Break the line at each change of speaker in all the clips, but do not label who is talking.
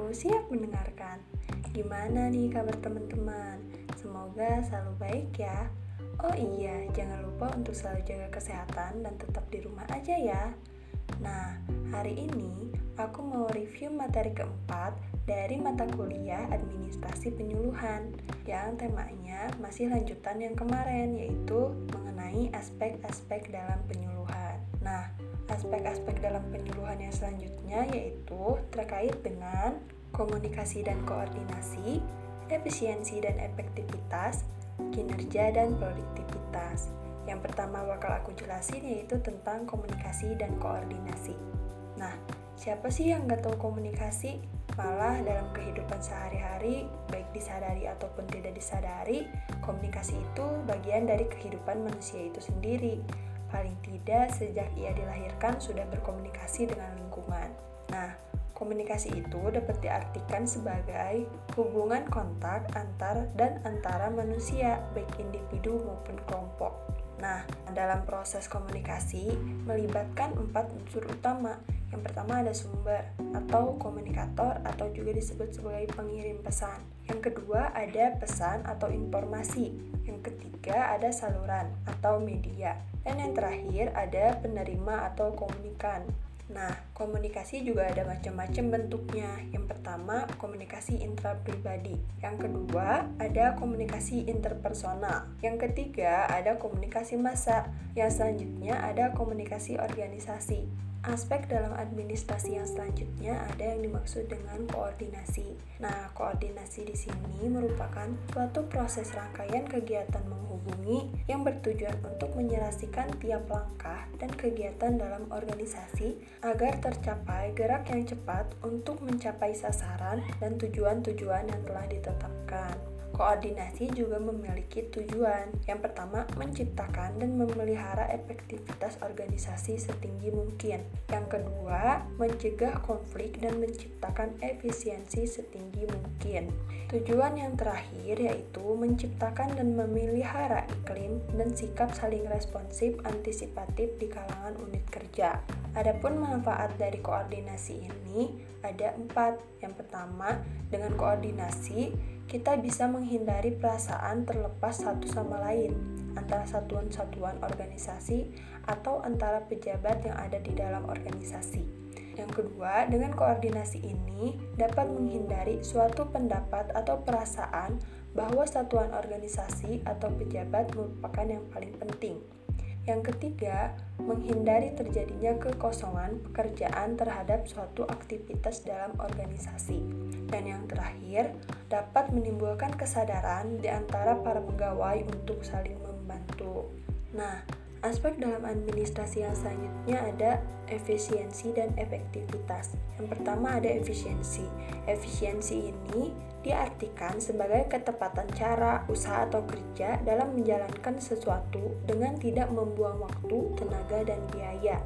Aku siap mendengarkan. Gimana nih kabar teman-teman? Semoga selalu baik ya. Oh iya, jangan lupa untuk selalu jaga kesehatan dan tetap di rumah aja ya. Nah, hari ini aku mau review materi keempat dari mata kuliah Administrasi Penyuluhan yang temanya masih lanjutan yang kemarin yaitu mengenai aspek-aspek dalam penyuluhan. Nah, aspek-aspek dalam penyuluhan yang selanjutnya yaitu terkait dengan komunikasi dan koordinasi, efisiensi dan efektivitas, kinerja dan produktivitas. Yang pertama bakal aku jelasin yaitu tentang komunikasi dan koordinasi. Nah, siapa sih yang nggak tahu komunikasi? Malah dalam kehidupan sehari-hari, baik disadari ataupun tidak disadari, komunikasi itu bagian dari kehidupan manusia itu sendiri paling tidak sejak ia dilahirkan sudah berkomunikasi dengan lingkungan. Nah, komunikasi itu dapat diartikan sebagai hubungan kontak antar dan antara manusia, baik individu maupun kelompok. Nah, dalam proses komunikasi melibatkan empat unsur utama. Yang pertama ada sumber atau komunikator atau juga disebut sebagai pengirim pesan. Yang kedua ada pesan atau informasi. Yang ketiga ada saluran atau media. Dan yang terakhir ada penerima atau komunikan. Nah, komunikasi juga ada macam-macam bentuknya. Yang pertama, komunikasi intrapribadi. Yang kedua, ada komunikasi interpersonal. Yang ketiga, ada komunikasi massa. Yang selanjutnya ada komunikasi organisasi. Aspek dalam administrasi yang selanjutnya ada yang dimaksud dengan koordinasi. Nah, koordinasi di sini merupakan suatu proses rangkaian kegiatan menghubungi yang bertujuan untuk menyelesaikan tiap langkah dan kegiatan dalam organisasi agar tercapai gerak yang cepat untuk mencapai sasaran dan tujuan-tujuan yang telah ditetapkan. Koordinasi juga memiliki tujuan. Yang pertama, menciptakan dan memelihara efektivitas organisasi setinggi mungkin. Yang kedua, mencegah konflik dan menciptakan efisiensi setinggi mungkin. Tujuan yang terakhir yaitu menciptakan dan memelihara iklim dan sikap saling responsif antisipatif di kalangan unit kerja. Adapun manfaat dari koordinasi ini ada empat. Yang pertama, dengan koordinasi kita bisa menghindari perasaan terlepas satu sama lain antara satuan-satuan organisasi atau antara pejabat yang ada di dalam organisasi. Yang kedua, dengan koordinasi ini dapat menghindari suatu pendapat atau perasaan bahwa satuan organisasi atau pejabat merupakan yang paling penting. Yang ketiga, menghindari terjadinya kekosongan pekerjaan terhadap suatu aktivitas dalam organisasi. Dan yang terakhir, dapat menimbulkan kesadaran di antara para pegawai untuk saling membantu. Nah, aspek dalam administrasi yang selanjutnya ada efisiensi dan efektivitas. Yang pertama ada efisiensi. Efisiensi ini diartikan sebagai ketepatan cara, usaha atau kerja dalam menjalankan sesuatu dengan tidak membuang waktu, tenaga, dan biaya.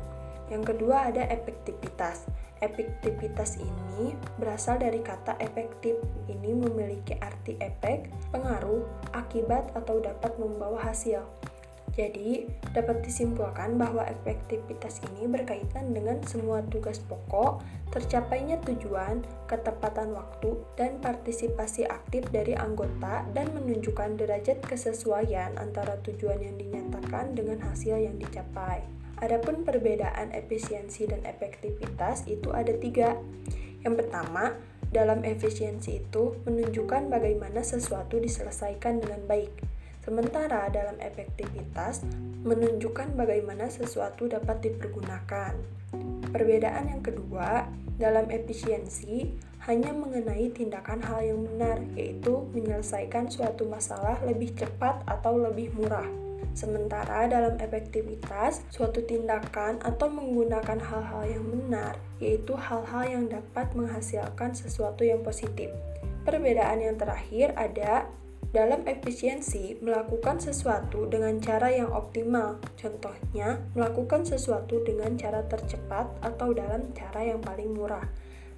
Yang kedua ada efektivitas. Efektivitas ini berasal dari kata efektif. Ini memiliki arti efek, pengaruh, akibat, atau dapat membawa hasil. Jadi, dapat disimpulkan bahwa efektivitas ini berkaitan dengan semua tugas pokok, tercapainya tujuan, ketepatan waktu, dan partisipasi aktif dari anggota dan menunjukkan derajat kesesuaian antara tujuan yang dinyatakan dengan hasil yang dicapai. Adapun perbedaan efisiensi dan efektivitas itu ada tiga. Yang pertama, dalam efisiensi itu menunjukkan bagaimana sesuatu diselesaikan dengan baik Sementara dalam efektivitas menunjukkan bagaimana sesuatu dapat dipergunakan. Perbedaan yang kedua, dalam efisiensi hanya mengenai tindakan hal yang benar, yaitu menyelesaikan suatu masalah lebih cepat atau lebih murah. Sementara dalam efektivitas, suatu tindakan atau menggunakan hal-hal yang benar, yaitu hal-hal yang dapat menghasilkan sesuatu yang positif. Perbedaan yang terakhir ada dalam efisiensi, melakukan sesuatu dengan cara yang optimal, contohnya melakukan sesuatu dengan cara tercepat atau dalam cara yang paling murah.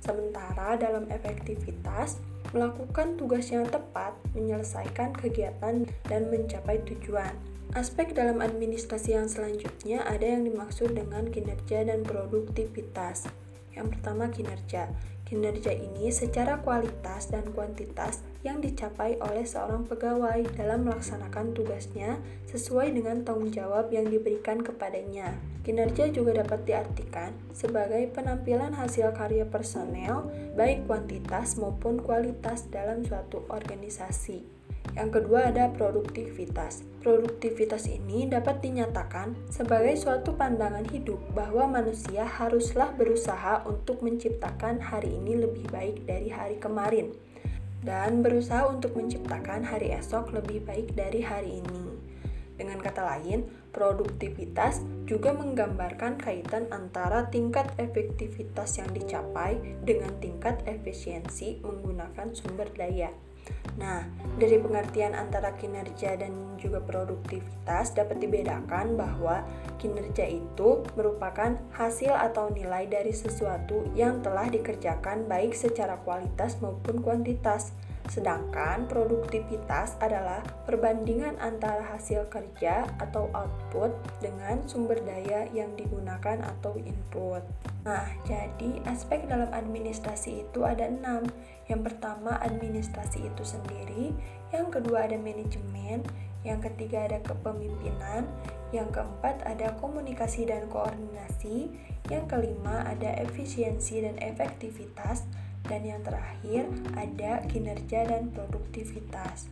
Sementara dalam efektivitas, melakukan tugas yang tepat, menyelesaikan kegiatan, dan mencapai tujuan. Aspek dalam administrasi yang selanjutnya ada yang dimaksud dengan kinerja dan produktivitas. Yang pertama, kinerja. Kinerja ini secara kualitas dan kuantitas yang dicapai oleh seorang pegawai dalam melaksanakan tugasnya sesuai dengan tanggung jawab yang diberikan kepadanya. Kinerja juga dapat diartikan sebagai penampilan hasil karya personel, baik kuantitas maupun kualitas dalam suatu organisasi. Yang kedua ada produktivitas. Produktivitas ini dapat dinyatakan sebagai suatu pandangan hidup bahwa manusia haruslah berusaha untuk menciptakan hari ini lebih baik dari hari kemarin dan berusaha untuk menciptakan hari esok lebih baik dari hari ini. Dengan kata lain, produktivitas juga menggambarkan kaitan antara tingkat efektivitas yang dicapai dengan tingkat efisiensi menggunakan sumber daya. Nah, dari pengertian antara kinerja dan juga produktivitas dapat dibedakan bahwa kinerja itu merupakan hasil atau nilai dari sesuatu yang telah dikerjakan baik secara kualitas maupun kuantitas. Sedangkan produktivitas adalah perbandingan antara hasil kerja atau output dengan sumber daya yang digunakan atau input. Nah, jadi aspek dalam administrasi itu ada enam. Yang pertama administrasi itu sendiri, yang kedua ada manajemen, yang ketiga ada kepemimpinan, yang keempat ada komunikasi dan koordinasi, yang kelima ada efisiensi dan efektivitas, dan yang terakhir ada kinerja dan produktivitas.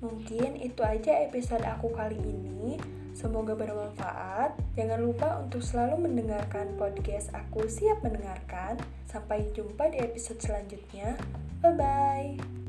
Mungkin itu aja episode aku kali ini. Semoga bermanfaat. Jangan lupa untuk selalu mendengarkan podcast aku siap mendengarkan. Sampai jumpa di episode selanjutnya. Bye bye.